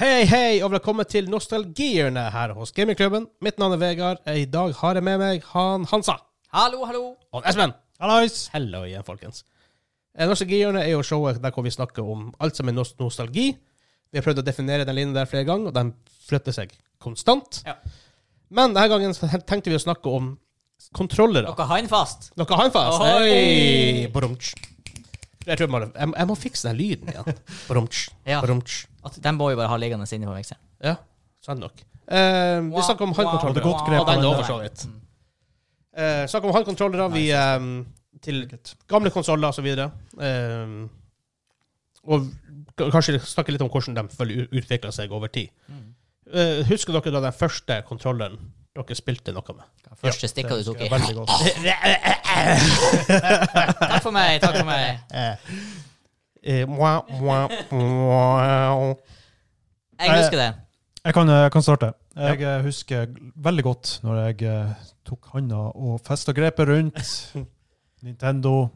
Hei, hei, og velkommen til Nostalgierne her hos Gamingklubben. Mitt navn er Vegard. I dag har jeg med meg han Hansa Hallo, hallo. og Espen. Hallois. Hello igjen, folkens. Nostalgierne Nostalgihjørnet er jo showet der hvor vi snakker om alt som er nostalgi. Vi har prøvd å definere den linjen der flere ganger, og den flytter seg konstant. Ja. Men denne gangen tenkte vi å snakke om kontrollere. Noe handfast. Noe handfast. Hei! Brumtsj. Jeg, tror jeg, må, jeg, jeg må fikse den lyden igjen. Brumtsj. Ja. Brumtsj. At den må vi bare ha liggende inne på mikseren. Ja, sant nok. Eh, vi snakker om wow, håndkontrollere. Det er godt grep Og den så vidt. Eh, snakker om håndkontrollere vi, eh, til gamle konsoller og så videre. Eh, og kanskje snakke litt om hvordan de følger utvikler seg over tid. Mm. Eh, husker dere da den første kontrolleren dere spilte noe med? Første stikka du tok i. Veldig godt. Takk for meg, takk for meg. Eh, mwah, mwah, mwah. Jeg husker det. Jeg kan, jeg kan starte. Jeg ja. husker veldig godt når jeg eh, tok handa og festa grepet rundt Nintendo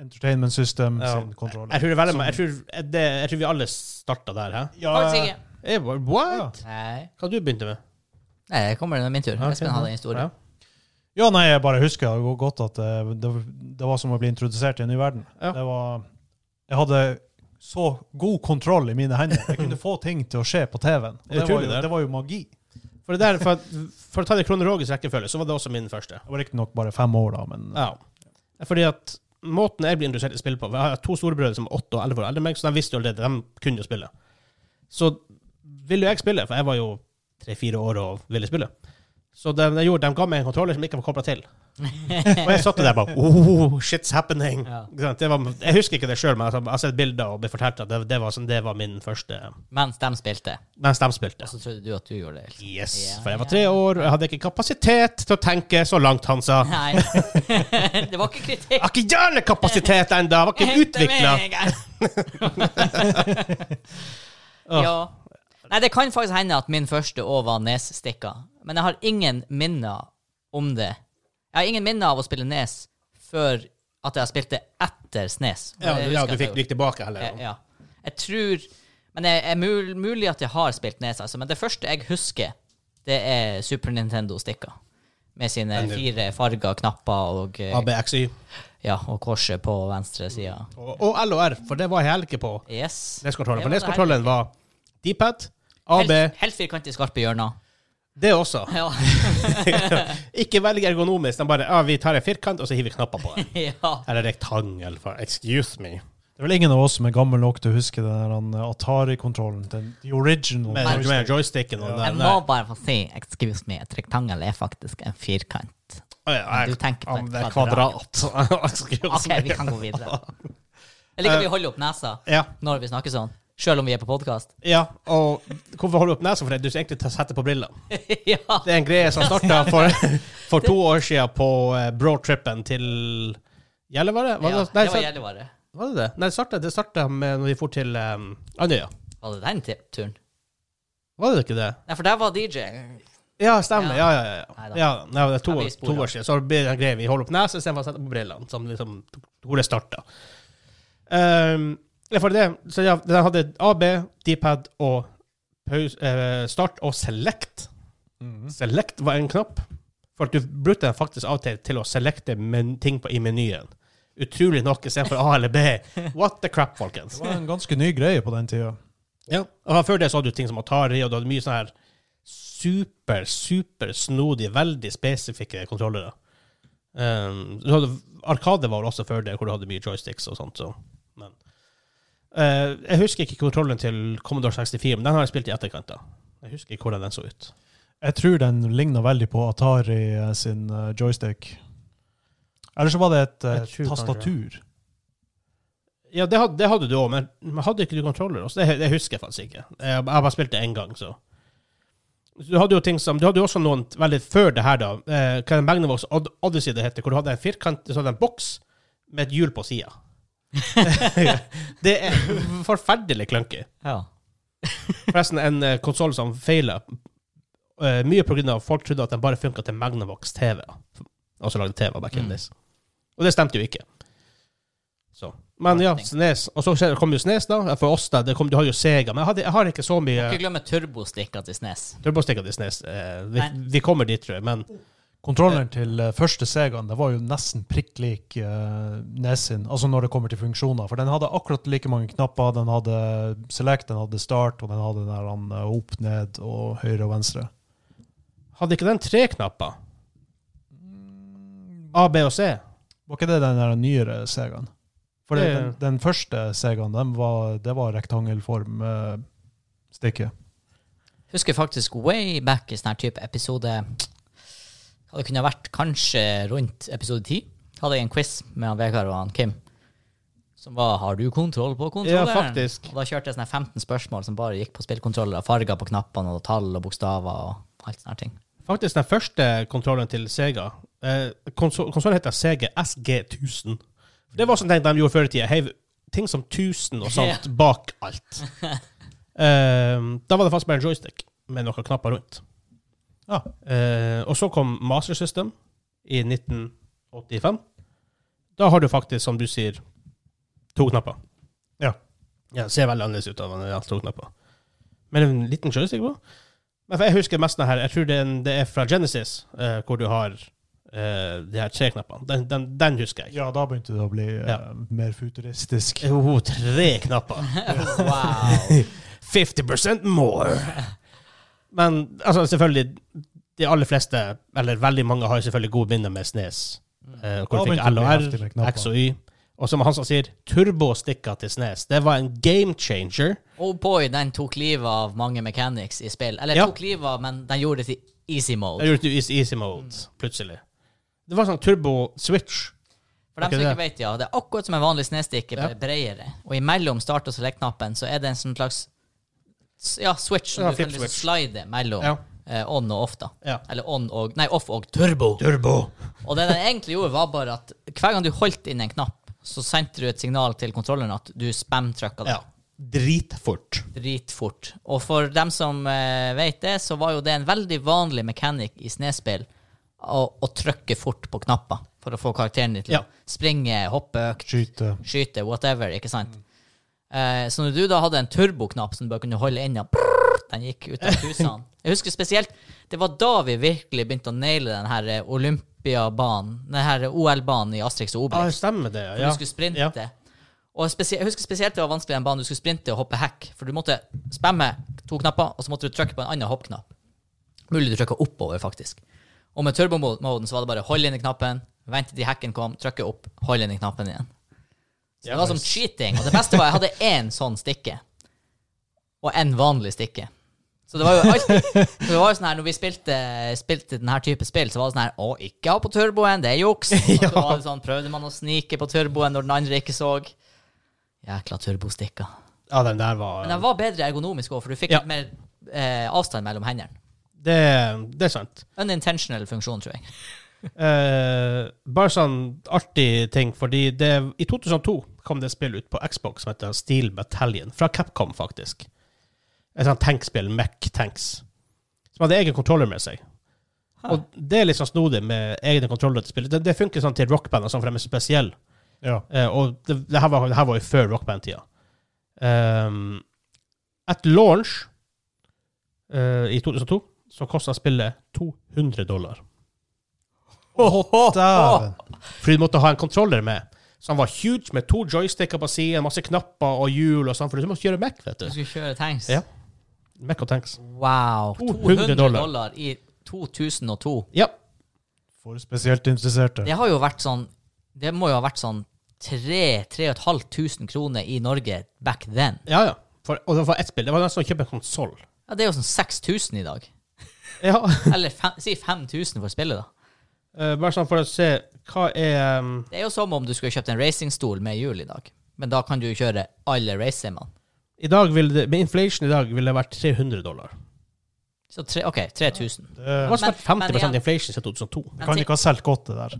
Entertainment System Ja. sin kontroll. Jeg tror, det er veldig, jeg, tror, det, jeg tror vi alle starta der. Hæ? Ja. Jeg bare, What? Nei. Hva du begynte med? Nei, det kommer det min tur. Ja, ok. Espen hadde en historie. Ja. Ja, nei, jeg bare husker godt at det, det, det var som å bli introdusert i en ny verden. Ja. Det var Jeg hadde så god kontroll i mine hender. Jeg kunne få ting til å skje på TV-en. Og Det var jo- det. var jo magi. For, det der, for, for å ta det i kronologisk rekkefølge, så var det også min første. Det var riktignok bare fem år da, men Ja. Fordi at måten jeg blir interessert i spill på for Jeg har to storebrødre som er åtte og elleve år eldre enn meg, så de visste jo allerede de kunne jo spille. Så ville jo jeg spille, for jeg var jo tre-fire år og ville spille. Så de, de, gjorde, de ga meg en kontroller som ikke var kobla til. Og jeg satt der bare oh, shit's happening. Ja. Det var, jeg husker ikke det sjøl, men altså, jeg har sett bilder og blitt fortalt at det, det, var, sånn, det var min første Mens de spilte. Mens de spilte. Og så trodde du at du gjorde det. Yes. Ja, For jeg var tre år, og jeg hadde ikke kapasitet til å tenke så langt, han sa. Nei. det var ikke kritikk. Jeg har ikke hjernekapasitet ennå! Var ikke utvikla! ja. Nei, det kan faktisk hende at min første òg var Nes-stikka. Men jeg har ingen minner om det. Jeg har ingen minner av å spille Nes før at jeg spilte etter Snes. Ja, ja, du fikk gikk tilbake heller. jeg, ja. jeg tror Men det er mul mulig at jeg har spilt Nes, altså. Men det første jeg husker, det er Super Nintendo-stikka. Med sine fire farger, knapper og, eh, ABXY. ja, og korset på venstre side. Og, og LOR, for det var heller på Yes. NES-kontrollen. For neskontrollen var det D-pad, AB, Helt, helt firkantig skarpe hjørner. Det også. Ja. ikke velg ergonomisk. De bare ja, vi tar en firkant, og så hiver vi knapper på den. ja. Eller rektangel. For, excuse me. det er vel ingen av oss som er gammel nok til å huske den Atari-kontrollen. Den the original. Men, joystick. med joysticken og Ja. den Jeg må bare få si, excuse me, et rektangel er faktisk en firkant. Ja, Du tenker på et kvadrat. kvadrat. OK, vi kan gå videre. Jeg liker at vi holder opp nesa Ja, når vi snakker sånn, sjøl om vi er på podkast. ja, og hvorfor holder du opp nesa for det? Du skal egentlig sette på brillene. ja. Det er en greie som starta for, for to år siden på uh, broadtrippen til Gjellivare? Var, ja, det- nei, det var Gjellivare. var det det? Nei, det starta, det starta med når vi for til um, Andøya. Var det den turen? Var det ikke det? Nei, for der var DJ. Ja, stemmer. Ja, Ja. ja, ja. Ja nei, det er to, Ja, to år siden. Så blir det en greie vi holder opp nesa istedenfor å sette på brillene. Som liksom, hvor det starta. Um, for det, så ja, den hadde AB, D-pad og pause, eh, start og select. Mhm. Select var en knapp. For at du brukte den faktisk av og til til å selekte men ting på, i menyen. Utrolig nok istedenfor A eller B. What the crap, folkens. Det var en ganske ny greie på den tida. Ja. Og Før det så hadde du ting som Atari, og du hadde mye sånn her super, super snodige, veldig spesifikke kontrollere. Um, du Arkade var også før det, hvor du hadde mye joysticks og sånt. Så. Eh, jeg husker ikke kontrollen til Commodore 64, men den har jeg spilt i etterkant. da. Jeg husker ikke hvordan den så ut. Jeg tror den ligner veldig på Atari eh, sin eh, joystick. Eller så var det et kanskje tastatur. Ja, det hadde, det hadde du òg, men men hadde ikke du kontroller? også? Det, det husker jeg faktisk ikke. Jeg, har bare spilte én gang, så. Du hadde jo ting som, du hadde jo også noen veldig før det her, da. Eh, hva er det Magnavox Odyssey det heter, hvor du hadde en firkant, så hadde en boks med et hjul på sida. det er forferdelig clunky. Ja. Forresten, en uh, konsoll som feiler uh, mye av at folk trodde at den bare funka til Magnavox TV. Altså lagde TV back in Mm. days. Og det stemte jo ikke. Så. Men ja, Snes. Og så kom jo Snes, da. For oss, da. Det kom, du har jo Sega. Men jeg, hadde, jeg har ikke så mye Ikke glemme turbostikka til Snes. turbostikker til Snes. Eh, vi, vi kommer dit, tror jeg. Men Kontrolleren til eh, første Segaen det var jo nesten prikk lik uh, Nesin, altså når det kommer til funksjoner. For den hadde akkurat like mange knapper. Den hadde select, den hadde start, og den hadde den der han, eh, opp, ned og høyre og venstre. hadde ikke den tre knapper? A, B og C? Var ikke det den der nyere Segaen? For Det- den, den første Segaen, den var, det var rektangelform uh, stikke. Husker faktisk way back i sånn type episode Hva det kunne vært kanskje rundt episode 10. Hadde jeg en quiz med han Vegard og han Kim. Som var 'Har du kontroll på kontrolleren?' Ja, faktisk. Og da kjørte jeg sånne 15 spørsmål som bare gikk på spillkontroller. Farger på knappene og tall og bokstaver og alt sånne ting. Faktisk den første kontrollen til Sega. Eh, konsol- Konsollen heter Sega SG1000. Det var sånn ting de gjorde før i tida. Heiv ting som 1000 og sånt bak alt. Eh, da var det faktisk bare en joystick med noen knapper rundt. Ja. Eh, og så kom Master System i 1985. Da har du faktisk, som du sier, to knapper. Ja. Ja, ser veldig annerledes ut av en ja, to knapper. Men en liten joystick på. Men for jeg husker mest denne her, jeg tror det er, en, det er fra Genesis, eh, hvor du har eh, de her tre knappene. Den, den, den husker jeg. Ja, da begynte det å bli eh, Ja. mer futuristisk. Jo, tre knapper. Wow. 50% more. Men altså, selvfølgelig, de aller fleste, eller veldig mange, har jo selvfølgelig gode minner med Snes. Eh, hvor du fikk begynte L og bli heftig med R. X og Y. Og som han som sier, turbostikka til Snes. Det var en game changer. Oh boy, den tok livet av mange mechanics i spill. Eller Ja. tok livet av, men den gjorde det til easy mode. Den gjorde det til easy mode, plutselig. Det var sånn turbo-switch. For dem som det? ikke vet, ja, det er akkurat som en vanlig snestikke, bare Ja. bredere. Og imellom start- og select-knappen så er det en sånn slags ja, switch Ja, du kan liksom slide mellom Ja. eh, on og off, da. Ja. Eller on og Nei, off og turbo. Turbo. Og det den egentlig gjorde, var bare at hver gang du holdt inn en knapp, så sendte du et signal til kontrolleren at du spam-trykka det. Ja. Dritfort. dritfort. Og for dem som eh, vet det, så var jo det en veldig vanlig mekanikk i snespill å, å trykke fort på knapper for å få karakteren din til å springe, hoppe økt, Skyte. skyte, whatever, ikke sant? Eh, så når du da hadde en turboknapp som du bare kunne holde inne, den gikk ut av husene. Jeg husker spesielt, det var da vi virkelig begynte å naile den her eh, Olympiabanen, den her OL-banen i Asterix og Ja, Obelix. stemmer det. Ja. du skulle sprinte. Ja. Og jeg husker spesielt det var vanskelig den banen du skulle sprinte og hoppe hack. For du måtte spamme to knapper, og så måtte du trykke på en annen hoppknapp. Mulig du trykka oppover, faktisk. Og med turbomoden så var det bare hold inn i knappen, vente til hacken kom, trykke opp, hold inn i knappen igjen. Så det var som cheating. Og det beste var jeg hadde én sånn stikke. Og en vanlig stikke. Så det var jo alltid det var jo sånn her, Når vi spilte, spilte denne type spill, så var det sånn her Å, ikke ha på turboen, det er juks. Og så var det sånn, prøvde man å snike på turboen når den andre ikke så. Jækla turbostikker. ja, den der var Men den var bedre ergonomisk òg, for du fikk Ja. litt mer eh, avstand mellom hendene. det, det er sant. Unintentional funksjon, tror jeg. Eh, bare sånn artig ting, fordi det, i 2002 kom det spillet spill ut på Xbox som heter Steel Battalion, fra Capcom, faktisk. Et sånt tankspill, Mech Tanks, som hadde egen kontroller med seg. Og det er litt sånn snodig med egne kontroller til spillet. Det, det funker sånn til rockband sånn, for de er spesielle. Ja. Eh, og det, det, her var, det her var jo før rockband-tida. Um, at launch uh, i 2002 så kosta spillet 200 dollar. Dæven. Fordi du måtte ha en kontroller med. Som var huge, med to joysticker på siden, masse knapper og hjul og sånn. For du måtte kjøre Mac, vet Du du. skulle kjøre tanks. Ja. Mac og tanks. Wow. 200 200 dollar. dollar. i 2002. Ja. For spesielt interesserte. Det har jo vært sånn Det må jo ha vært sånn 3500 kroner i Norge back then. Ja, ja. For, og det var ett spill. Det var nesten å kjøpe en konsoll. Ja, Det er jo sånn 6000 i dag. Ja. Eller fem, si 5000 for spillet, da. Uh, bare sånn for å se hva er um, Det er jo som om du skulle kjøpt en racingstol med hjul i dag. Men da kan du kjøre alle racingene. I dag vil det, Med inflation i dag ville det vært 300 dollar. Så tre, OK, 3000. Det Det, har vært 50 men 50 igjen- inflation siden 2002. Men kan ikke ha solgt godt, det der.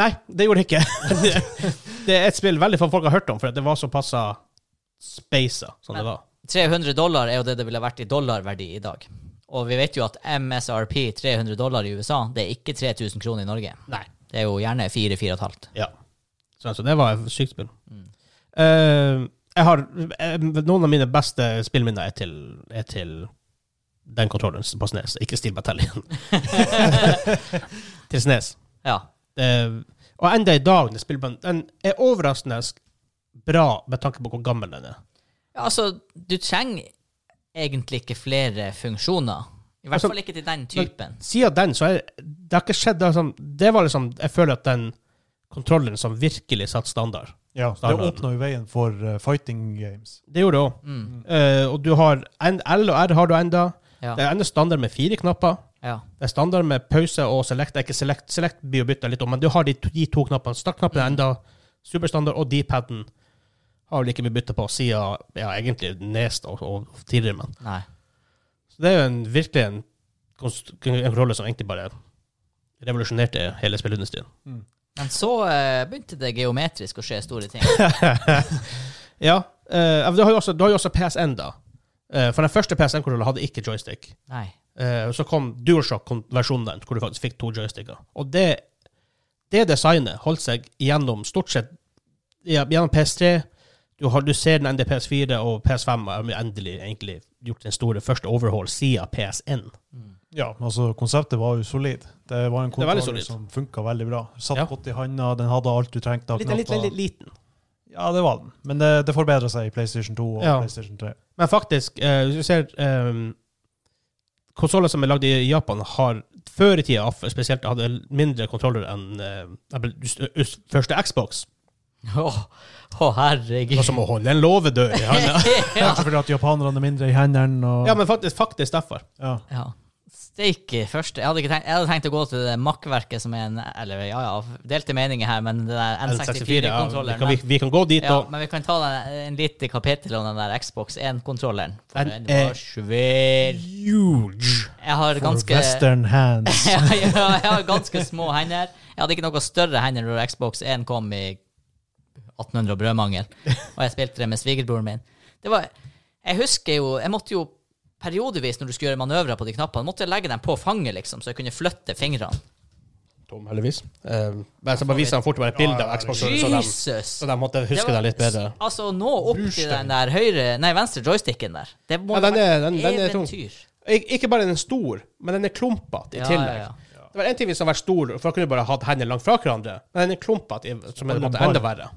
Nei, det gjorde det ikke. det, er et spill veldig få folk har hørt om, for det var såpass spaisa som det var. 300 dollar er jo det det ville vært i dollarverdi i dag. Og vi vet jo at MSRP 300 dollar i USA, det er ikke 3000 kroner i Norge. Nei. Det er jo gjerne 4-4,5. Ja. Så det var et sykt spill. Mm. Uh, jeg har, eh, noen av mine beste spillminner er til, er til den kontrollen på Snes, ikke Steel Battalion. til Snes. Ja. Uh, og enda i dag, den er overraskende bra med tanke på hvor gammel den er. ja. Altså, du trenger egentlig ikke flere funksjoner. I hvert Altså, fall ikke til den typen. Siden den, så er det har ikke skjedd det, sånn, det var liksom Jeg føler at den kontrollen som virkelig satte standard. Ja, det Standarden. åpna jo veien for uh, fighting games. Det gjorde det òg. Mm. og du har N, L og R har du enda. Ja. Det er enda standard med fire knapper. ja. Det er standard med pause og select. Det er ikke select, select blir jo bytta litt om, men du har de, to- de to knappene. Startknappen er enda superstandard, og D-paden har vel ikke blitt bytta på siden ja, egentlig nest og, og tidligere, men Nei. Så det er jo en, virkelig en, en rolle som egentlig bare revolusjonerte hele spillindustrien. Men så uh, begynte det geometrisk å skje store ting. Ja. Uh, du har jo også, også PSN, da. Uh, for den første PSN-kontrollen hadde ikke joystick. Nei. Eh, så kom DualShock-versjonen den, hvor du faktisk fikk to joysticker. Og det, det designet holdt seg gjennom stort sett ja, gjennom PS3. Du, har, du ser den enda PS4 og PS5 er endelig egentlig gjort den store første overhaul siden PSN. Ja, altså konseptet var jo solid. Det var en er kontroller som funka veldig bra. Satt Ja. godt i handa, den hadde alt du trengte Litt, litt, litt liten. Ja, det var den. Men det, det forbedra seg i PlayStation 2 og Ja. PlayStation 3. Men faktisk, eh, hvis du ser um, konsoller som er lagd i Japan, har før i tida spesielt hadde mindre kontroller enn uh, første Xbox. Å, å, herregud. Og som å holde en låvedør i hånda. ja. Kanskje fordi at japanerne er mindre i hendene. Og, ja, men faktisk, faktisk derfor. ja. ja. Steike første. Jeg hadde, ikke tenkt, jeg hadde tenkt å gå til det makkverket som er en Eller ja, ja, delte meninger her, men det der N64, ja, vi, N64-kontrolleren vi, vi kan gå dit Ja, og men vi kan ta en, en liten kapittel om den der Xbox 1-kontrolleren. Den den er- var svær. Huge! Jeg har For ganske western hands. ja, jeg har ganske små hender. Jeg hadde ikke noe større hender når Xbox 1 kom i 1800 og brødmangel, og jeg spilte det med svigerbroren min. Det var, jeg husker jo Jeg måtte jo periodevis når du skulle gjøre manøvrer på de knappene, måtte jeg legge dem på fanget, liksom, så jeg kunne flytte fingrene. Tom, heldigvis. Eh, men jeg bare viser dem fort bare et bilde av Xbox, så de, Jesus! så de måtte huske det litt bedre. Altså, nå opp til den der høyre Nei, venstre joysticken der. Det må Ja, den er- den- den er tung. eventyr. Ik ikke bare er den stor, men den er klumpete i Ja, tillegg. ja, ja. Det var en ting hvis den var stor, for da kunne du bare hatt hendene langt fra hverandre. Men den er klumpete, i- som er på en måte enda verre.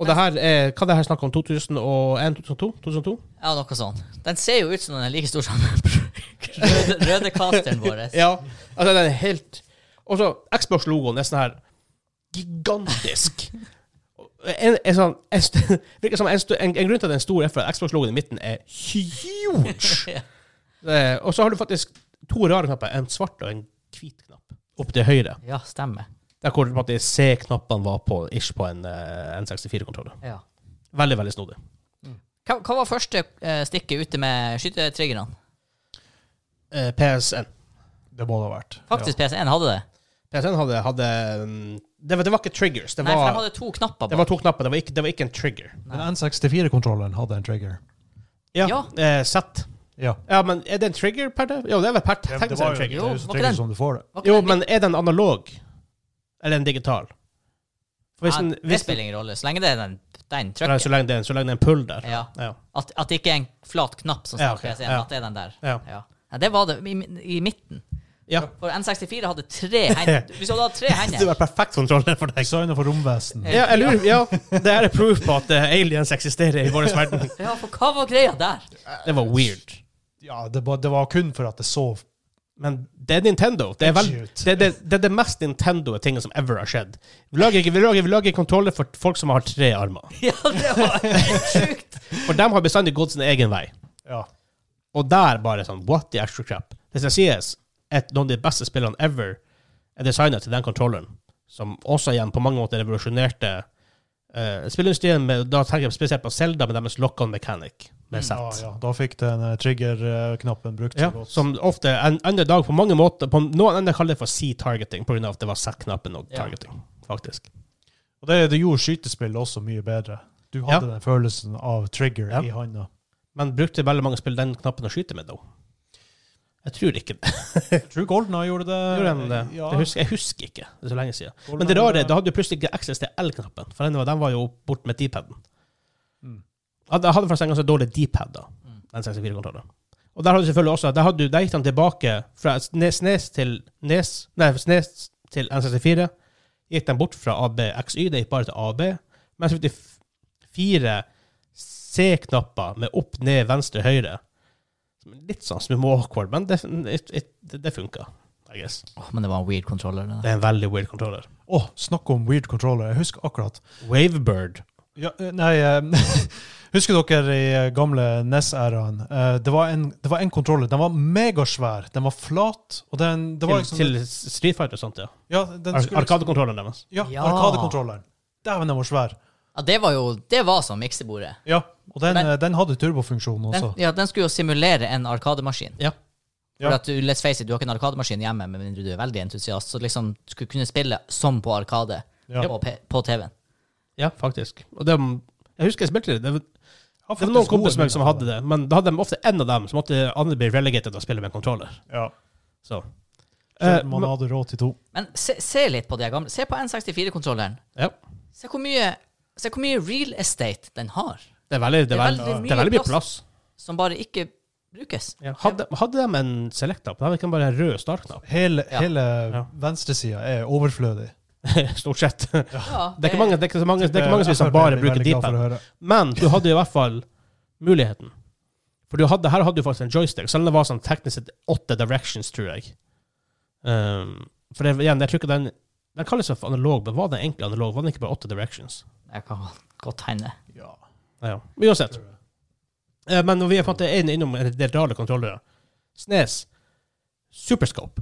Og det her er, hva det her snakker om? 2001? 2002? 2002? Ja, noe sånt. Den ser jo ut som den er like stor som røde, røde casteren vår. Ja. Altså, den er helt Og så Xbox-logoen er sånn her gigantisk. En, en, sånn, en, en, grunn til at den store F-en, Xbox-logoen i midten er huge. Og så har du faktisk to rare knapper. En svart og en hvit knapp. Opp til høyre. Ja, stemmer. Der hvor C-knappene var på ish på en eh, N64-kontroller. Ja. Veldig, veldig snodig. Hva, hva var første uh, stikket ute med skytetriggerne? Eh, PSN. Det må det ha vært. Faktisk PS1 hadde det. PSN hadde, hadde mm, det, var, det var ikke triggers. Det Nei, for de hadde to knapper det var to knapper. Det var ikke, det var ikke en trigger. Nei. Men N64-kontrollen hadde en trigger. Ja. Ja. Eh, Z. Ja. Ja, men er det en trigger per det? Jo, det er vel per var en trigger. er jo var trigger som du får det. Jo, men er den analog? Eller en digital? For hvis Nei, den, det spiller ingen rolle. Så lenge det er den, den trykken. så lenge det er, så lenge det er en pull der. Ja. Ja. At, at det ikke er en flat knapp som Ja, okay. PC-en, Ja. at det er den der. Ja. Ja. Ja, det var det i, i midten. ja. For N64 hadde tre hender. Hvis du hadde hatt tre Det hender var perfekt kontroller for deg. Signa for romvesen. Ja, jeg lurer, ja, det er et proof på at eh, aliens eksisterer i vår verden. Ja, for hva var greia der? Det var weird. Ja, det var, det var kun for at det så Men det er Nintendo. Det er, vel, det, det, det, er det mest Nintendo-tinget som ever har skjedd. Vi lager, vi lager, vi lager kontroller for folk som har tre armer. Ja, det var helt sjukt. For de har bestandig gått sin egen vei. Ja. Og der bare sånn What the extra crap? Det skal sies at noen av de beste spillene ever er designet til den kontrolleren, som også igjen på mange måter revolusjonerte uh, spillindustrien. Med, da tenker jeg spesielt på Zelda med deres lock-on mechanic med Z. Ja, ja. Da fikk den eh, trigger-knappen brukt så Ja, godt. som ofte en andre dag på mange måter på Noen ender kaller det for C-targeting, pga. at det var Z-knappen og Ja. targeting. faktisk. Og det, det gjorde skytespillet også mye bedre. Du hadde Ja. den følelsen av trigger Ja. i handa. Men brukte veldig mange spill den knappen å skyte med, da? Jeg tror ikke det. Tror Golden gjorde det. Gjorde de det? Ja. Jeg, husker, jeg husker ikke. Det er så lenge siden. Golden Men det rare, da hadde du plutselig ikke access til L-knappen. For den var, den var jo bort med D-paden. Mm. Jeg hadde faktisk en ganske dårlig deep-head, da. Den 64-kontrollen. Og der hadde du selvfølgelig også Der, hadde du, der gikk den tilbake fra Snes, til Nes Nei, Snes til N64. Gikk den bort fra ABXY, det gikk bare til AB. Men så fikk du f- fire C-knapper med opp, ned, venstre, høyre. Litt sånn små awkward, men det, det, det, det funka, Oh, men det var en weird controller. Det. Det er en veldig weird controller. Oh, snakk om weird controller. Jeg husker akkurat. Wavebird. Ja, eh, nei eh, Husker dere i eh, gamle NES-æraen? Eh, Det var en, det var en kontroller. Den var megasvær. Den var flat. Og den, det var Til, liksom, til Street Fighter og sånt, ja. ja, den Arkadekontrolleren deres. Ja, Ja. Arkadekontrolleren. Dæven, den var svær. Ja, det var jo Det var som miksebordet. Ja, og den, eh, den hadde turbofunksjon Den, også. ja, den skulle jo simulere en arkademaskin. Ja. For Ja. at du, let's face it, du har ikke en arkademaskin hjemme med mindre du er veldig entusiast. Så liksom du skulle kunne spille som på Arkade Ja. på, på TV-en. Ja, faktisk. Og det, jeg husker jeg spilte det. Det var, det var noen kompiser som hadde det, men da hadde de ofte en av dem som måtte andre bli relegated og spille med en controller. Ja. Så. Selv om man hadde råd til to. Men se, se litt på de gamle. Se på N64-kontrolleren. ja. Se hvor mye Se hvor mye real estate den har, Det er veldig, det er Det er veldig, det er veldig mye plass. som bare ikke brukes. Ja. Hadde, hadde de en select-knapp? Hadde de ikke bare en rød startknapp? Hele, Ja. hele Ja. venstresida er overflødig. Stort sett. Det er ikke mange, det er ikke mange, det er ikke mange som FrP bare bruker høre. Men du hadde i hvert fall muligheten. For du hadde, her hadde du faktisk en joystick, selv om det var sånn teknisk sett åtte directions, tror jeg. Um, for det, igjen, jeg tror ikke den Den kalles for analog, men var den egentlig analog? Var den ikke bare åtte directions? Jeg kan godt hende. Ja. Ja, uansett. Eh, men når vi er på en måte innom en del rare kontrollere Snes. Superscope.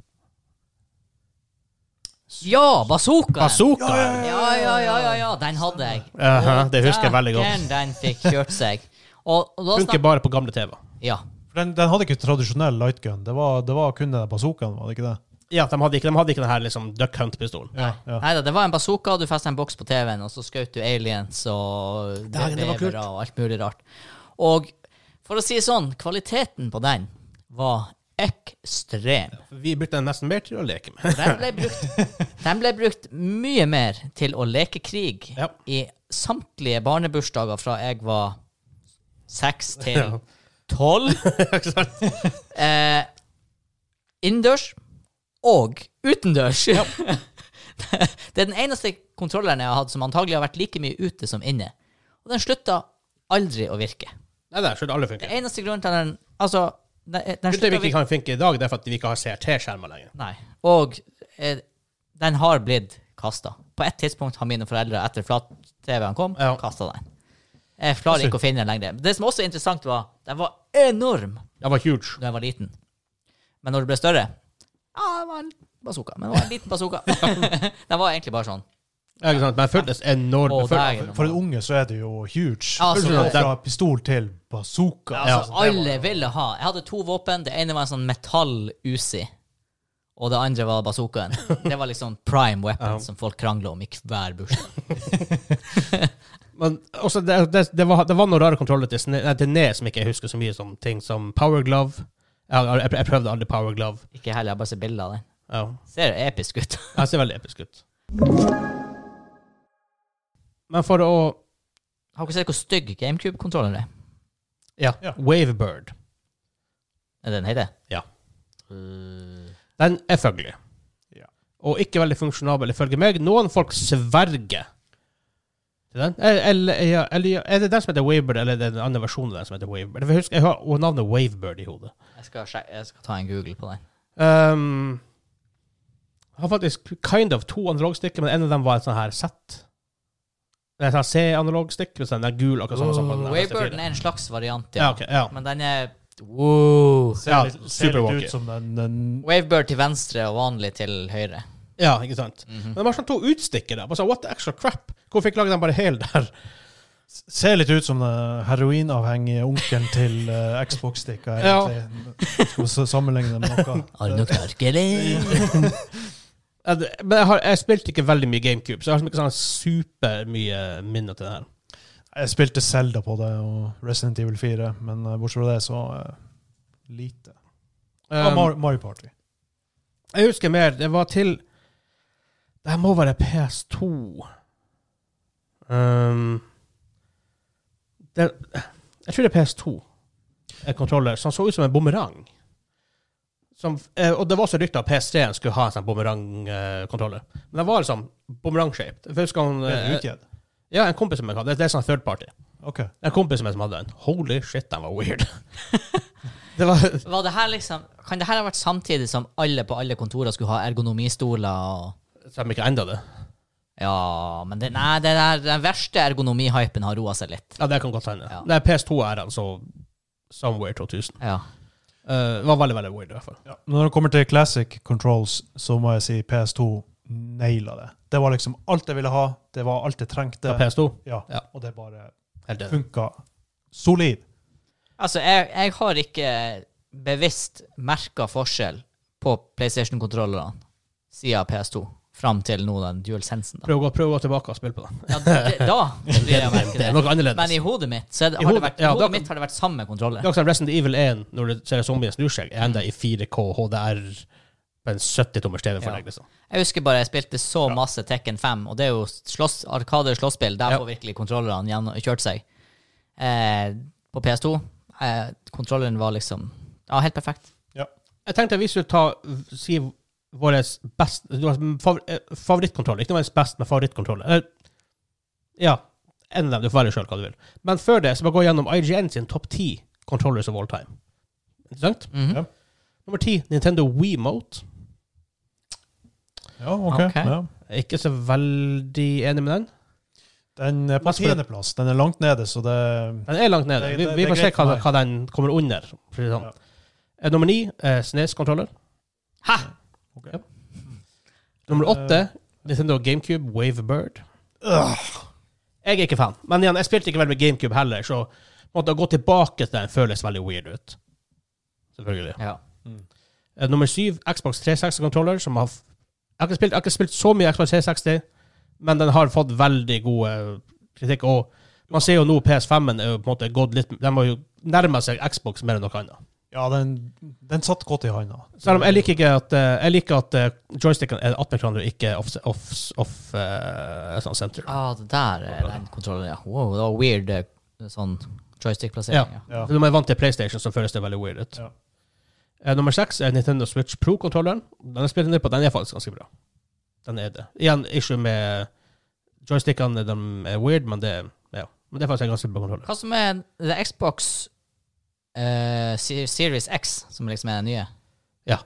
Ja, bazookaen! Bazooka! Ja, ja, ja, ja, ja, den hadde jeg. Uh -huh, det husker jeg veldig godt. Den, Den fikk kjørt seg. Og, og da Funker bare på gamle TV. Ja. Den, den hadde ikke tradisjonell lightgun. Det var, det var kun den bazookaen, var det ikke det? Ja, de hadde ikke, de hadde ikke den her liksom Duck Hunt-pistolen. Ja. ja. Nei da, det var en bazooka, du festet en boks på TV-en, og så skjøt du aliens og Dægen, det var kult. bevere og alt mulig rart. Og for å si det sånn, kvaliteten på den var ekstrem. Vi brukte den nesten mer til å leke med. Den ble brukt, den ble brukt mye mer til å leke krig Ja. i samtlige barnebursdager fra jeg var seks til Ja. tolv. Eh, innendørs og utendørs. det er den eneste kontrolleren jeg har hatt som antagelig har vært like mye ute som inne. Og den slutta aldri å virke. Nei, det Det eneste grunnen til den Altså, den, den til at vi ikke kan funke i dag, det er for at vi ikke har CRT-skjermer lenger. Nei. Og eh, den har blitt kasta. På et tidspunkt har mine foreldre, etter flat-TV-en kom, Ja. kasta den. Jeg klarer ikke å finne den lenger. Det som også er interessant, var den var enorm Den var huge. da jeg var liten. Men når du ble større Ja, det var en bazooka. Men det var en liten bazooka. den var egentlig bare sånn. Ja, ikke sant? Men føltes enormt. Å, dægen. For en unge så er det jo huge. Ja, altså, det- fra pistol til bazooka. Ja, altså, Ja. alle ville ha. Jeg hadde to våpen. Det ene var en sånn metall-Uzi. Og det andre var bazookaen. Det var liksom prime weapon Ja. som folk krangla om i hver bursdag. Men også, det, det, det, var, det var noen rare kontroller til, Sne- nei, til Nes som ikke jeg husker så mye som ting som Power Glove. Jeg, jeg, jeg prøvde aldri Power Glove. Ikke heller, jeg bare ser bilder av den. Ja. Ser episk ut. Jeg ser veldig episk ut. Men for å Har dere sett hvor stygg GameCube-kontrollen er? Ja. Ja. Wavebird. Er det den heter? Ja. Uh, Den er fugly. Ja. Og ikke veldig funksjonabel, ifølge meg. Noen folk sverger til den. Eller, ja, eller er det den som heter Wavebird, eller er det den andre versjonen av den som heter Wavebird? Jeg, husker, jeg har navnet Wavebird i hodet. jeg, skal jeg skal ta en Google på den. Um, jeg har faktisk kind of to analogstikker, men en av dem var et sånn her sett. Det er sånn C-analogstikk, og så den er gul, akkurat samme som på den der Wavebirden er en slags variant. Ja, ja. ok, ja. Men den er wow. Ser Ja, litt, ser litt ut som den, den Wavebird til venstre og vanlig til høyre. ja, ikke sant? Mhm. Men de har sånn to utstikkere. Bare sånn, what the extra crap? Hvorfor ikke lage den bare hel der? Ser litt ut som den heroinavhengige onkelen til uh, Xbox-stikka. Ja. egentlig. Skal vi s- sammenligne det med noe? Har du noe knark, Men jeg, har, jeg spilte ikke veldig mye GameCube, så jeg har liksom ikke sånn super mye minner til det her. Jeg spilte Zelda på det, og Resident Evil 4, men eh, bortsett fra det, så uh, lite. Um, Mar Mario Party. jeg husker mer. Det var til Det her må være PS2. Um, det, jeg tror det er PS2. En kontroller som så ut som en bumerang. Som, eh, og det var også rykter at PS3 skulle ha en sånn bumerangkontroller. Men den var liksom bumerang-shaped. Er eh, ja, en kompis som jeg hadde. Det, det er sånn third party. OK. En kompis som jeg som hadde en. Holy shit, den var weird. det var Var det her liksom, kan det her ha vært samtidig som alle på alle kontorer skulle ha ergonomistoler? og... Så de ikke enda det. Ja, men det, nei, det der, den verste ergonomihypen har roa seg litt. Ja, det kan godt hende. Ja. Det er PS2-æraen, så Somewhere 2000. Ja. Eh, det var veldig, veldig weird, i hvert fall. Ja. Når det kommer til classic controls, så må jeg si PS2 naila det. Det var liksom alt jeg ville ha. Det var alt jeg trengte. Ja, PS2. Ja, Ja. Og det bare Helt funka solid. Altså, jeg, jeg har ikke bevisst merka forskjell på PlayStation-kontrollerne siden PS2 fram til nå den DualSensen. Da. Prøv prøv å gå tilbake og spille på den. Ja, det, da blir jeg merke Det er det. noe annerledes. Men i hodet mitt så er det, I har det hodet- vært, ja, hodet da- mitt har det vært samme kontroller. Det er også Resident Evil 1, når du ser zombien snur seg, er enda i 4K HDR på en 70-tommers TV for Ja. deg, liksom. Jeg husker bare jeg spilte så masse Tekken 5, og det er jo slåss, Arkade slåsspill. Der Ja. får virkelig kontrollerne kjørt seg. Eh, på PS2 eh, kontrolleren var liksom Ja, helt perfekt. Jeg tenkte vi skulle ta, si vår best, du har favor, eh, favorittkontroller. Ikke nødvendigvis best, men favorittkontroller. Eller, ja, en av dem. Du får velge sjøl hva du vil. Men før det, så bare gå gjennom IGN sin topp ti controllers of all time. Interessant? Mhm. Ja. Nummer ti, Nintendo Wiimote. Ja, OK. okay. Ja. Ikke så veldig enig med den. Den er på tiendeplass. Den er langt nede, så det Den er langt nede. Det- Vi, det- vi får se hva, hva den kommer under. Sånn. Ja. Eh, Nummer ni, eh, Snes-kontroller. Hæ? Ok. Ja. Nummer åtte, Nintendo GameCube Wavebird. Jeg er ikke fan. Men igjen, jeg spilte ikke veldig med GameCube heller, så måtte å gå tilbake til den føles veldig weird ut. Selvfølgelig. Ja. Mm. Nummer syv, Xbox 360-controller, som har f- jeg har, ikke spilt, jeg har ikke spilt så mye Xbox 360, men den har fått veldig god eh, kritikk. Og man ser jo nå PS5-en er jo på en måte gått litt De har jo nærma seg Xbox mer enn noe annet. Ja, den, den satt godt i hånda. Selv om jeg liker ikke at eh, Jeg liker at eh, joysticken er attmed hverandre, ikke off, off, off eh, sånn center. Ah, det der er den kontrollen, ja. Wow, det var weird eh, sånn joystick-plassering. Ja. Ja. Når man er vant til PlayStation, så føles det veldig weird ut. Ja. Eh, nummer seks er Nintendo Switch Pro-kontrolleren. Den er spilt ned på, den er faktisk ganske bra. Den er det. Igjen, issue med joystickene, de er weird, men det, ja. men det er faktisk en ganske bra kontroller. Hva som er er Xbox eh, Series X, som liksom er den nye? Ja.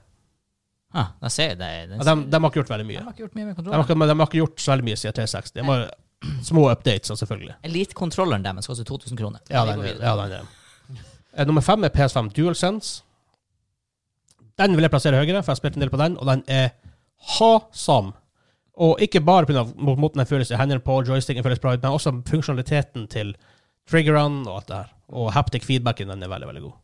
Ah, da ser jeg det. Den, Ja, de, de har ikke gjort veldig de mye. har ikke gjort mye med De har, ikke, men de har ikke gjort så veldig mye siden 360. De har små updates, så selvfølgelig. Elite-kontrolleren deres koster 2000 kroner. Ja, Vi den, går er- videre. ja, den er. Eh, Nummer fem er PS5 DualSense. Den vil jeg plassere høyere, for jeg har spilt en del på den, og den er ha-sam. Og ikke bare pga. måten den føles i hendene på, joysticken føles bra ut, men også funksjonaliteten til triggerne og alt det her. Og haptic feedbacken den er veldig, veldig god.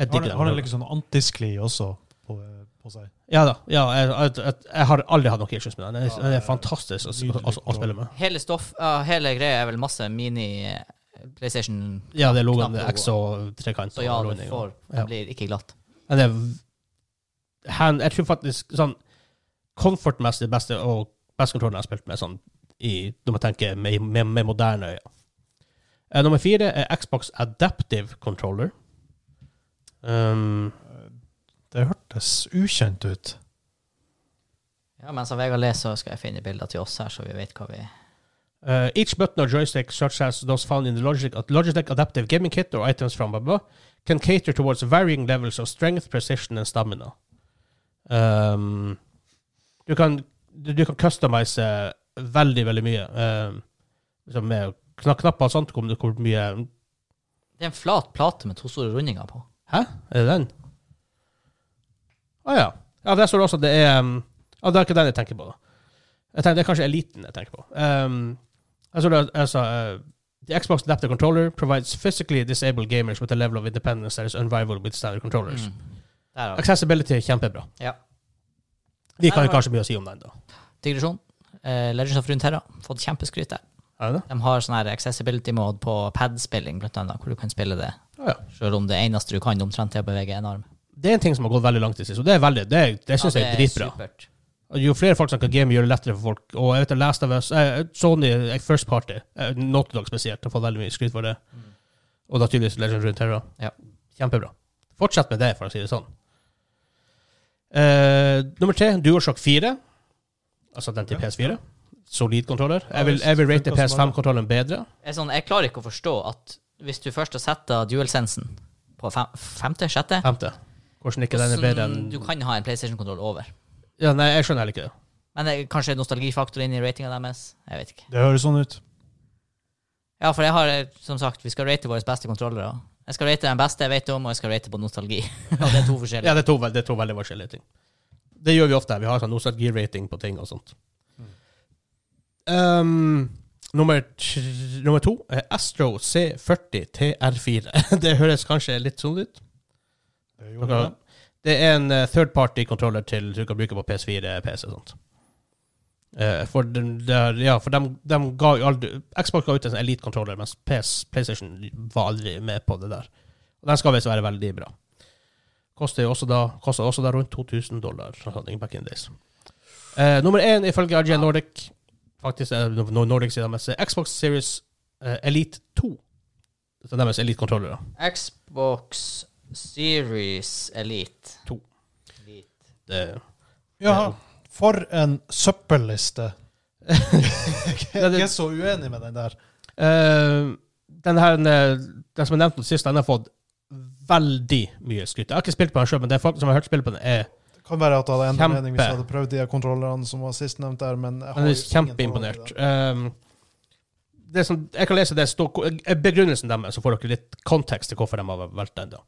Jeg Har digger den, har den liksom antiskli også på, på seg? Ja da. Ja, jeg, jeg, jeg, jeg har aldri hatt noen issues med den. Den er, Ja, fantastisk å, å, å, å spille med. Hele stoff, uh, hele greia er vel masse mini eh, PlayStation Ja, det er logoen. Er X og trekant. Så ja, det får, det blir ikke glatt. Men det er hand, Jeg tror faktisk sånn comfort-messig det beste og beste kontrollen jeg har spilt med, sånn i, når man tenker med, med, med moderne øyne. Eh, nummer fire er Xbox Adaptive Controller. Um, Det hørtes ukjent ut. Ja, Mens Vegard leser, skal jeg finne bilder til oss her, så vi vet hva vi uh, each button or joystick, such as those found in the Logitech, Logitech Adaptive Gaming Kit or items from blah, can cater towards varying levels of strength, precision and stamina. Um, du kan du, du kan customize veldig, veldig mye. Um, liksom med knapper sånt, det hvor mye Det er en flat plate med to store rundinger på. Hæ? Er det den? Å ja. Ja, der står det også at det er um, Ja, det er ikke den jeg tenker på, da. Jeg tenker, det er kanskje eliten jeg tenker på. Um, jeg så det, altså, uh, The Xbox Adapter Controller provides physically disabled gamers with a level of independence that is unrivaled with standard controllers. Mm. Accessibility er kjempebra. Ja. Vi kan jo kanskje mye å si om den, da. Digresjon. Uh, Legends of Runeterra. Fått kjempeskryt der. Er det? De har sånn her accessibility mode på pad-spilling, blant annet, hvor du kan spille det Å ja. selv om det eneste du kan omtrent er å bevege en arm. Det er en ting som har gått veldig langt i sist, og det er veldig, det, det syns Ja, jeg er dritbra. supert. Jo flere folk som kan game, gjør det lettere for folk. Og jeg vet at Last of Us, eh, Sony First Party, eh, Naughty Dog spesielt, har fått veldig mye skryt for det. Og naturligvis Legendary Terra. Ja. Kjempebra. Fortsett med det, for å si det sånn. Eh, nummer tre, DualShock 4. Altså den til Ja. PS4. Solid kontroller. Jeg vil, jeg vil rate funker som alle. PS5-kontrollen bedre. Jeg, sånn, jeg klarer ikke å forstå at hvis du først har setta DualSensen på fem, femte, sjette Femte. Hvordan ikke den er bedre enn du kan ha en PlayStation-kontroll over. Ja, nei, jeg skjønner heller ikke det. Men det er kanskje nostalgifaktor inn i ratinga deres? Jeg vet ikke. Det høres sånn ut. Ja, for jeg har, som sagt, vi skal rate våre beste kontrollere. Jeg skal rate den beste jeg vet om, og jeg skal rate på nostalgi. og det er to forskjellige. Ja, det er to, det er to veldig forskjellige ting. Det gjør vi ofte. Vi har sånn nostalgi-rating på ting og sånt. Um, nummer, nummer to er Astro C40 TR4. det høres kanskje litt sånn ut. Det er en eh, third party-controller til du kan bruke på PS4, PC og sånt. Uh, for de, de, ja, for de, de ga jo aldri Xbox ga ut en Elite-controller, mens PS, PlayStation var aldri med på det der. Og den skal visst være veldig bra. Koster også da, koster også da rundt 2000 dollar sånn, back in days. Uh, nummer én ifølge RG Nordic Faktisk no- Nordic sier deres Xbox Series eh, Elite 2. Det er deres Elite-kontrollere. Xbox Series Elite. 2. Elite. Det, Ja, for en søppelliste. Jeg er så uenig med den der. Uh, den her, eh, den som jeg nevnte sist, den har fått veldig mye skryt. Jeg har ikke spilt på den sjøl, men det er folk som har hørt spille på den, er, kan være at det hadde endret Kjempe. mening hvis jeg hadde prøvd de kontrollerne som var sist nevnt der, men jeg har den er jo kjempeimponert. det. Um, det som, jeg kan lese det stå, eh, begrunnelsen deres, så får dere litt kontekst til hvorfor de har valgt den. da.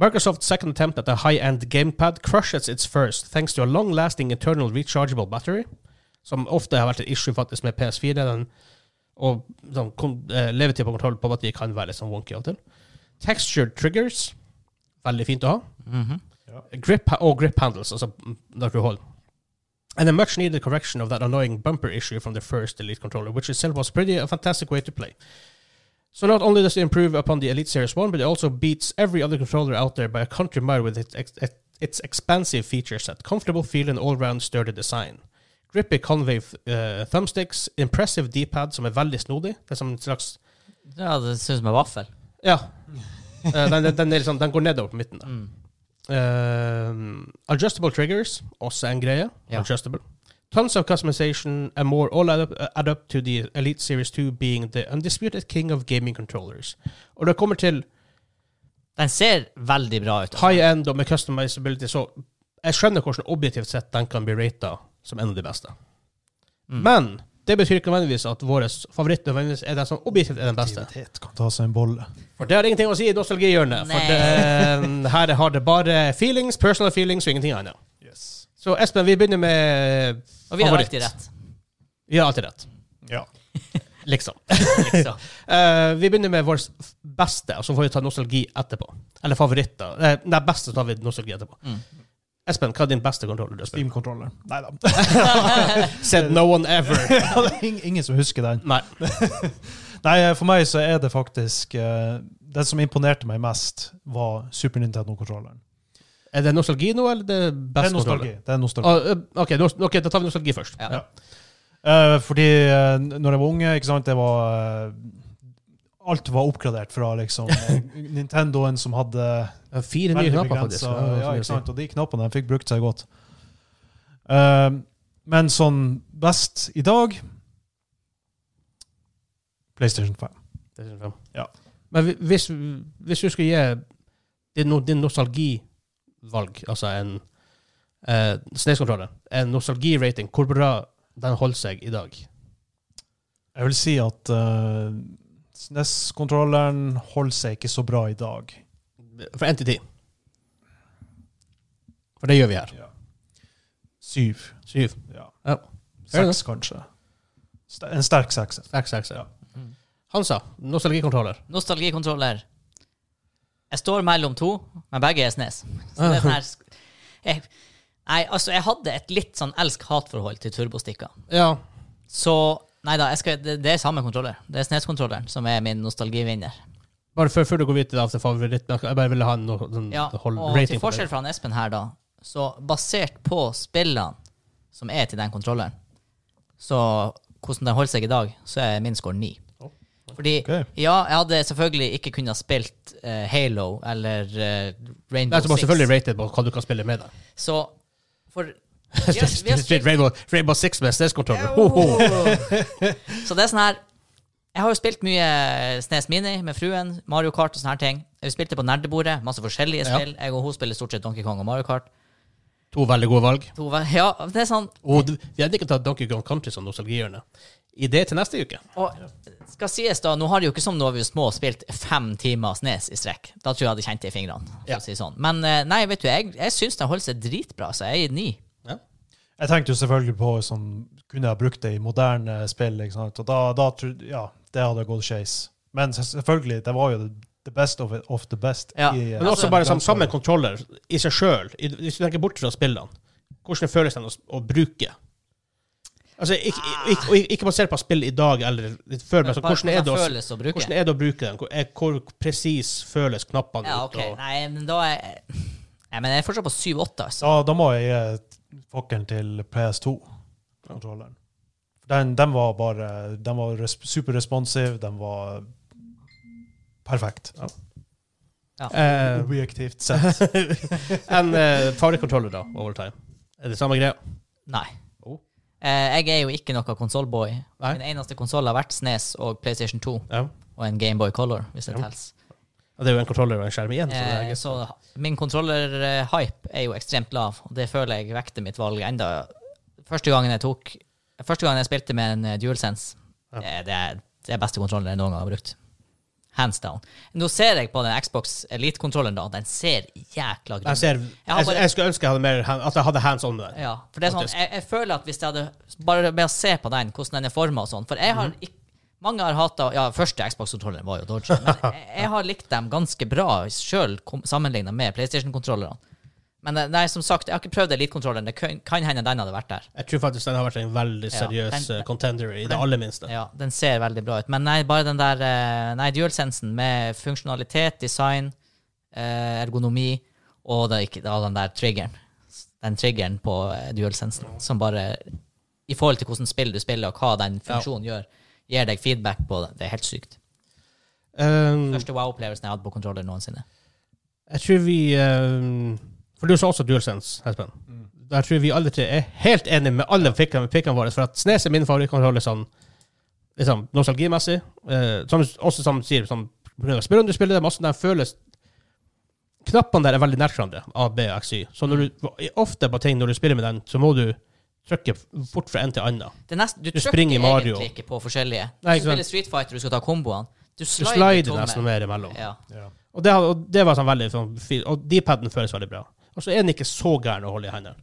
Microsoft's second attempt at a high-end gamepad crushes its first thanks to a long-lasting internal rechargeable battery, som ofte har vært et issue faktisk med PS4. Den, og sånn, eh, levetid på kontroll på batteri kan være litt sånn wonky av og til. Textured triggers, veldig fint å ha. Mhm. Grip og grip handles, altså når du holder. And a much needed correction of that annoying bumper issue from the first Elite controller, which itself was pretty a fantastic way to play. So not only does it improve upon the Elite Series 1, but it also beats every other controller out there by a country mile with its, ex- its expansive feature set, comfortable feel and all-round sturdy design. Grippy convey uh, thumbsticks, impressive D-pad som er veldig snodig. Det er som en slags Ja, det ser ut som en vaffel. Ja. uh, den, den, den, liksom, den går nedover på midten. da. Mm. Um, adjustable triggers, også en greie. Ja. Adjustable. Tons of customization and more all add up, add up to the Elite Series 2 being the undisputed king of gaming controllers. Og det kommer til Den ser veldig bra ut. altså. high end og med customizability, så jeg skjønner hvordan objektivt sett den kan bli rata som en av de beste. Mm. Men det betyr ikke nødvendigvis at vår favoritt nødvendigvis er den som objektivt er den beste. Aktivitet kan ta seg en bolle. For det har ingenting å si i nostalgihjørnet. For det, her har det bare feelings, personal feelings og ingenting annet. Yes. Så Espen, vi begynner med favoritt. Og vi har alltid rett. Vi har alltid rett. Ja. Liksom. Liksom. uh, vi begynner med vår beste, og så får vi ta nostalgi etterpå. Eller favoritter. Uh, nei, beste så tar vi nostalgi etterpå. Mm. Espen, hva er din beste kontroller? Steam-kontroller. Nei da. Said no one ever. Ingen som husker den. Nei. Nei, for meg så er det faktisk uh, Det som imponerte meg mest, var Super Nintendo-kontrolleren. Er det nostalgi nå, eller det er Det best er nostalgi. Det er nostalgi. Ah, okay, ok, da tar vi nostalgi først. Ja. Ja. Uh, fordi uh, når jeg var unge, ikke sant, det var uh, Alt var oppgradert fra liksom eh, Nintendoen som hadde Eh, Fire nye knapper, faktisk. Ja, ja, ikke sant, Og de knappene de fikk brukt seg godt. Uh, men sånn best i dag PlayStation 5. PlayStation 5. Ja. Men hvis, hvis du skulle gi din, no- din nostalgivalg, altså en uh, SNES-kontroller, en nostalgirating, hvor bra den holder seg i dag? Jeg vil si at uh, SNES-kontrolleren holder seg ikke så bra i dag. Fra 1 til 10. For det gjør vi her. Syv. 7. Ja. Ja. Seks, kanskje. St- En sterk sekser. 6, 6, ja. Ja. Mm. Hansa, nostalgikontroller. Nostalgikontroller. Jeg står mellom to, men begge er snes. Så det er sånn her sk- jeg, Nei, altså, jeg hadde et litt sånn elsk-hat-forhold til turbostikker. Ja. Så Nei da, jeg skal, det, det er samme kontroller. Det er SNES-kontrolleren som er min nostalgivinner. Bare før, før du går videre til favoritt, men jeg bare ville ha noe sånn Ja, hold, og rating til forskjell fra Espen her, da, så basert på spillene som er til den kontrolleren, så hvordan den holder seg i dag, så er min score 9. Fordi, okay. ja, jeg hadde selvfølgelig ikke kunnet spilt uh, Halo eller uh, Rainbow Nei, så må Six. selvfølgelig rate på hva du kan spille med deg. Så for vi har, vi har spilt, Rainbow, Rainbow Six med SNES-kontroller. Ho. Så det er sånn her Jeg har jo spilt mye Snes Mini med fruen, Mario Kart og sånne her ting. Vi spilte på nerdebordet, masse forskjellige Ja. spill. Jeg og hun spiller stort sett Donkey Kong og Mario Kart. To veldig gode valg. To, ve- ja, det er sånn Og vi hadde ikke tatt Donkey Kong Country som nostalgihjørne. Idé til neste uke. Og skal sies da, nå har det jo ikke som når vi var små spilt fem timer Snes i strekk. Da tror jeg jeg hadde kjent det i fingrene. Ja. å si sånn. Men eh, nei, vet du, jeg, jeg syns den holder seg dritbra, så jeg gir ni. Ja. Jeg tenkte jo selvfølgelig på sånn Kunne jeg brukt det i moderne spill? Ikke sant? Og da, da Ja, det hadde gått skeis. Men selvfølgelig, det var jo the best of, it, of the best. Ja. i, eh, Men også Altså, bare som samme kontroller i seg sjøl, hvis du tenker bort fra spillene, hvordan føles den å, å bruke? Altså, ikke, ikke, ikke, ikke basert på spill i dag eller før, men så, hvordan, er det å, bruke. hvordan er det å bruke den? Hvor, hvor presis føles knappene Ja, ut? ok. Og, Nei, men da er Nei, men jeg er fortsatt på 7-8, altså. Da, da må jeg gi fokkelen til PS2-kontrolleren. Den, den var bare Den var res superresponsiv, den var perfekt. Eh, Objektivt sett. en uh, fargekontroller, da, over time. Er det samme greia? Nei. Oh. Eh, jeg er jo ikke noe konsollboy. Min eneste konsoll har vært Snes og PlayStation 2 Ja. og en Gameboy Color, hvis det Ja. Det er jo en kontroller og en skjerm igjen. Så det Eh, er, så min kontroller-hype er jo ekstremt lav, og det føler jeg vekter mitt valg enda. Første gangen jeg tok Første gang jeg spilte med en eh, DualSense, Ja. det, er det er beste kontrollen jeg noen gang har brukt. Hands down. Nå ser jeg på den Xbox Elite-kontrollen, da. Den ser jækla jeg, ser, jeg, bare- jeg skulle ønske jeg hadde mer, at jeg hadde hands on med den. Ja, for det er sånn, jeg, jeg føler at hvis jeg hadde Bare med å se på den, hvordan den er forma og sånn For jeg Mhm. har ikke Mange har hata Ja, første Xbox-kontrolleren var jo Dodge, men jeg, jeg har likt dem ganske bra sjøl sammenligna med PlayStation-kontrollerne. Men eh, nei, som sagt, jeg har ikke prøvd Elite-kontrolleren. Det kan, kan hende den hadde vært der. Jeg tror faktisk den har vært en veldig Ja, seriøs den- eh, contender i det aller minste. Ja, Den ser veldig bra ut. Men nei, bare den der Nei, dual-sensen med funksjonalitet, design, eh, ergonomi og da, den der triggeren. Den triggeren på dual-sensen som bare I forhold til hvordan spill du spiller, og hva den funksjonen gjør, gir deg feedback på det. Det er helt sykt. Um, Første wow-opplevelsen jeg hadde på kontroller noensinne. jeg tror vi um, For du sa også DualSense, Espen. Mm. Der tror vi alle tre er helt enige med alle pikkene, pikkene våre. For at Snes er min favorittkontroll sånn, liksom, nostalgimessig. Eh, som også som sier som, spør om du spiller, masse der føles Knappene der er veldig nært hverandre, A, B og X, Y. Så når du, ofte på ting når du spiller med den, så må du trykke fort fra en til annen. Det er nest, du, Du trykker springer i Mario. egentlig ikke på forskjellige. Du Nei, ikke sant. spiller Street Fighter, du skal ta komboene. Du Du slider, slider nesten mer imellom. Ja. Ja. Og det, og det var sånn veldig sånn, fint. Og D-paden føles veldig bra. Og så er den ikke så gæren å holde i hendene.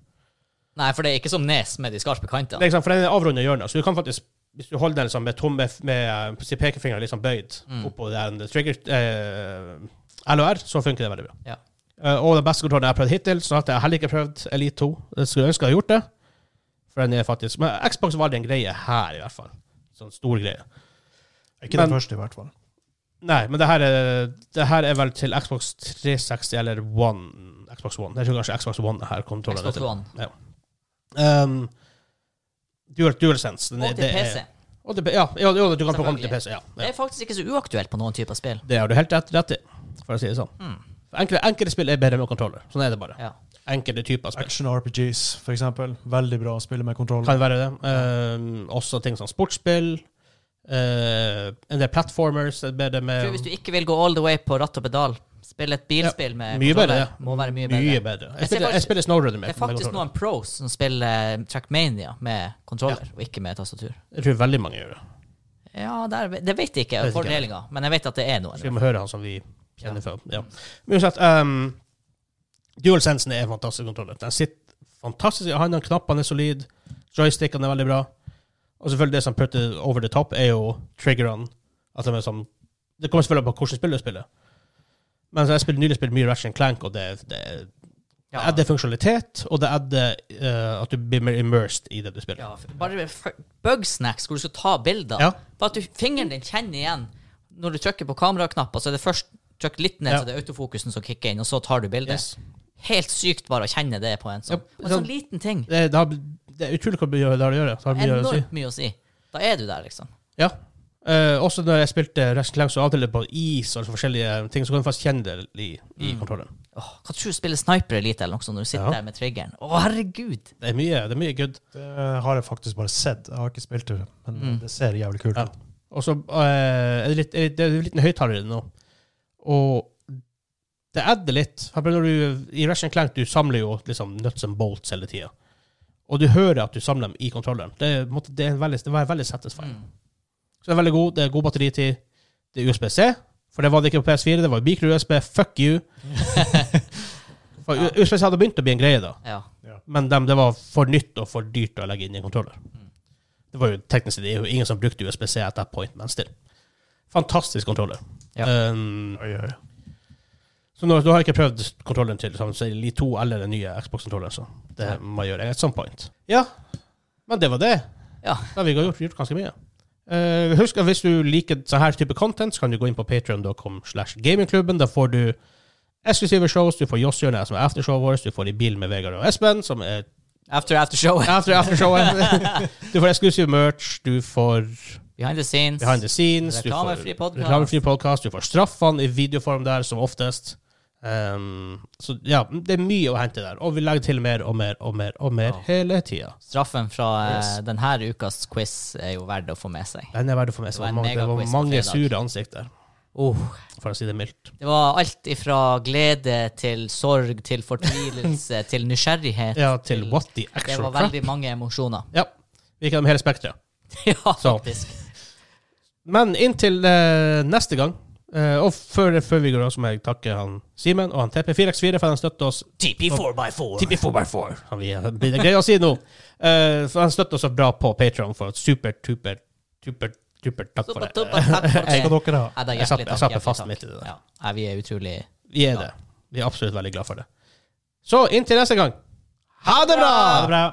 Nei, for det er ikke som nes med de skarpe kantene. Det er for den er avrunda hjørnet, så du kan faktisk hvis du holder den liksom med, tomme, med eh, pekefingeren liksom bøyd Mm. oppå den trigger eh, LOR, så funker det veldig bra. Ja. Uh, og den beste kontrollen jeg har prøvd hittil, så har jeg heller ikke prøvd Elite 2. Jeg skulle ønske jeg hadde gjort det. For den er faktisk Men Xbox var aldri en greie her, i hvert fall. Sånn stor greie. Ikke Men- den første, i hvert fall. Nei, men det her er, det her er vel til Xbox 360 eller One. Xbox One. Jeg tror kanskje Xbox One er her kontrollen. Xbox One. One. Um, Dual, DualSense. den er- Og til det er- PC. Og til, ja, ja, ja, du kan få komme til PC. Ja, Det er faktisk ikke så uaktuelt på noen typer spill. Det har du helt rett, rett i, for å si det sånn. Mm. Enkle, enkelte spill er bedre med kontroller. Sånn er det bare. Ja. Enkelte typer spill. Action-RPGs, for eksempel. Veldig bra å spille med kontroll. Kan være det. Um, også ting som sportsspill. Uh, en del platformers er bedre med hvis du ikke vil gå all the way på ratt og pedal, spille et bilspill med Mye bedre, ja. må være mye bedre. Mye bedre. Jeg Jeg ser spiller, jeg faktisk- spiller Snowrunner med, Det er faktisk noen pros som spiller Trackmania med kontroller, og ikke med tastatur. Jeg tror veldig mange gjør det. Ja, der, det vet jeg ikke, Vet ikke. fordelinga, men jeg vet at det er. Så vi må høre han som vi kjenner fra. Ja. Men uansett, um, DualSensen er en fantastisk kontroller. Den sitter fantastisk i hånda, knappene er solide, joystickene er veldig bra. Og selvfølgelig det som putter over the top, er jo triggerne. At de er sånn, det kommer selvfølgelig på hvordan spill du spiller. Men så jeg spiller nylig spilt mye Ratchet Clank, og det, det, Ja. adder funksjonalitet, og det adder uh, at du blir mer immersed i det du spiller. Ja, bare med bugsnacks hvor du skal ta bilder. Ja. Bare at du, fingeren din kjenner igjen når du trykker på kameraknapper, så er det først trykk litt ned, Ja. så det er autofokusen som kicker inn, og så tar du bildet. Yes. Helt sykt bare å kjenne det på en sånn, på en sånn- liten ting. Det, det, har, det er utrolig hva det har å gjøre. Det har mye å si. Enormt mye å si. Da er du der, liksom. Ja. Eh, også når jeg spilte Rest av og til på is og forskjellige ting, så kan du faktisk kjenne det i, i Mm. kontrollen. Oh, hva tror du spiller Sniper Elite eller noe sånt når du sitter Ja. der med triggeren? Å, herregud! Det er mye, det er mye good. Det har jeg faktisk bare sett. Jeg har ikke spilt det, men Mm. det ser jævlig kult Ja. Og så uh, er det, litt, er det er en liten høyttaler i det nå. Og det adder litt. For når du, I Russian Clank du samler jo liksom nuts and bolts hele tida. Og du hører at du samler dem i kontrolleren. Det, er det, er veldig, det var veldig satisfying. Mm. Så det er veldig god. Det er god batteritid. Det er USB-C. For det var det ikke på PS4. Det var mikro-USB. Fuck you. For Ja. USB-C hadde begynt å bli en greie da. Ja. Men dem, det var for nytt og for dyrt å legge inn i en kontroller. Det var jo teknisk sett det er jo ingen som brukte USB-C at that point, men still. Fantastisk kontroller. Ja. Um, Oi, oi. så nå, nå har jeg ikke prøvd kontrolleren til sånn, så Li 2 eller den nye Xbox-kontrolleren, så det må jeg gjøre at some point. Ja, men det var det. Ja. Da har vi gjort, gjort ganske mye. Eh, husk at hvis du liker sånn her type content, så kan du gå inn på gamingklubben. Da får du eksklusive shows, du får Josshjørnet, som er aftershowet vårt, du får I bil med Vegard og Espen, som er After after show. after aftershowet. du får eksklusiv merch, du får Behind the scenes. behind the scenes, Reklamefri podcast. du får straffene i videoform der, som oftest. Um, så ja, det er mye å hente der. Og vi legger til mer og mer og mer og mer Ja. hele tida. Straffen fra eh, Yes. denne ukas quiz er jo verdt å få med seg. Den er verdt å få med seg. Det var, det var mange sure ansikter, Oh, for å si det mildt. det var alt ifra glede til sorg til fortvilelse til nysgjerrighet. Ja, til what the actual crap. Det var crap. veldig mange emosjoner. Ja. Vi gikk gjennom hele spekteret. ja, Så. faktisk. Men inntil uh, neste gang, eh, og før, før vi går av, så må jeg takke han Simen og han TP4x4 for han støtter oss TP4x4. TP4x4. Han Det det gøy å si nå. Uh, for han støtter oss så bra på Patreon for super, super, super, super takk for det. super, takk for det. Skal dere ha? Jeg satt- meg fast midt i det. Ja, ja, vi er utrolig Vi er det. Vi er absolutt veldig glad for det. Så inntil neste gang, ha det bra! Ha det bra!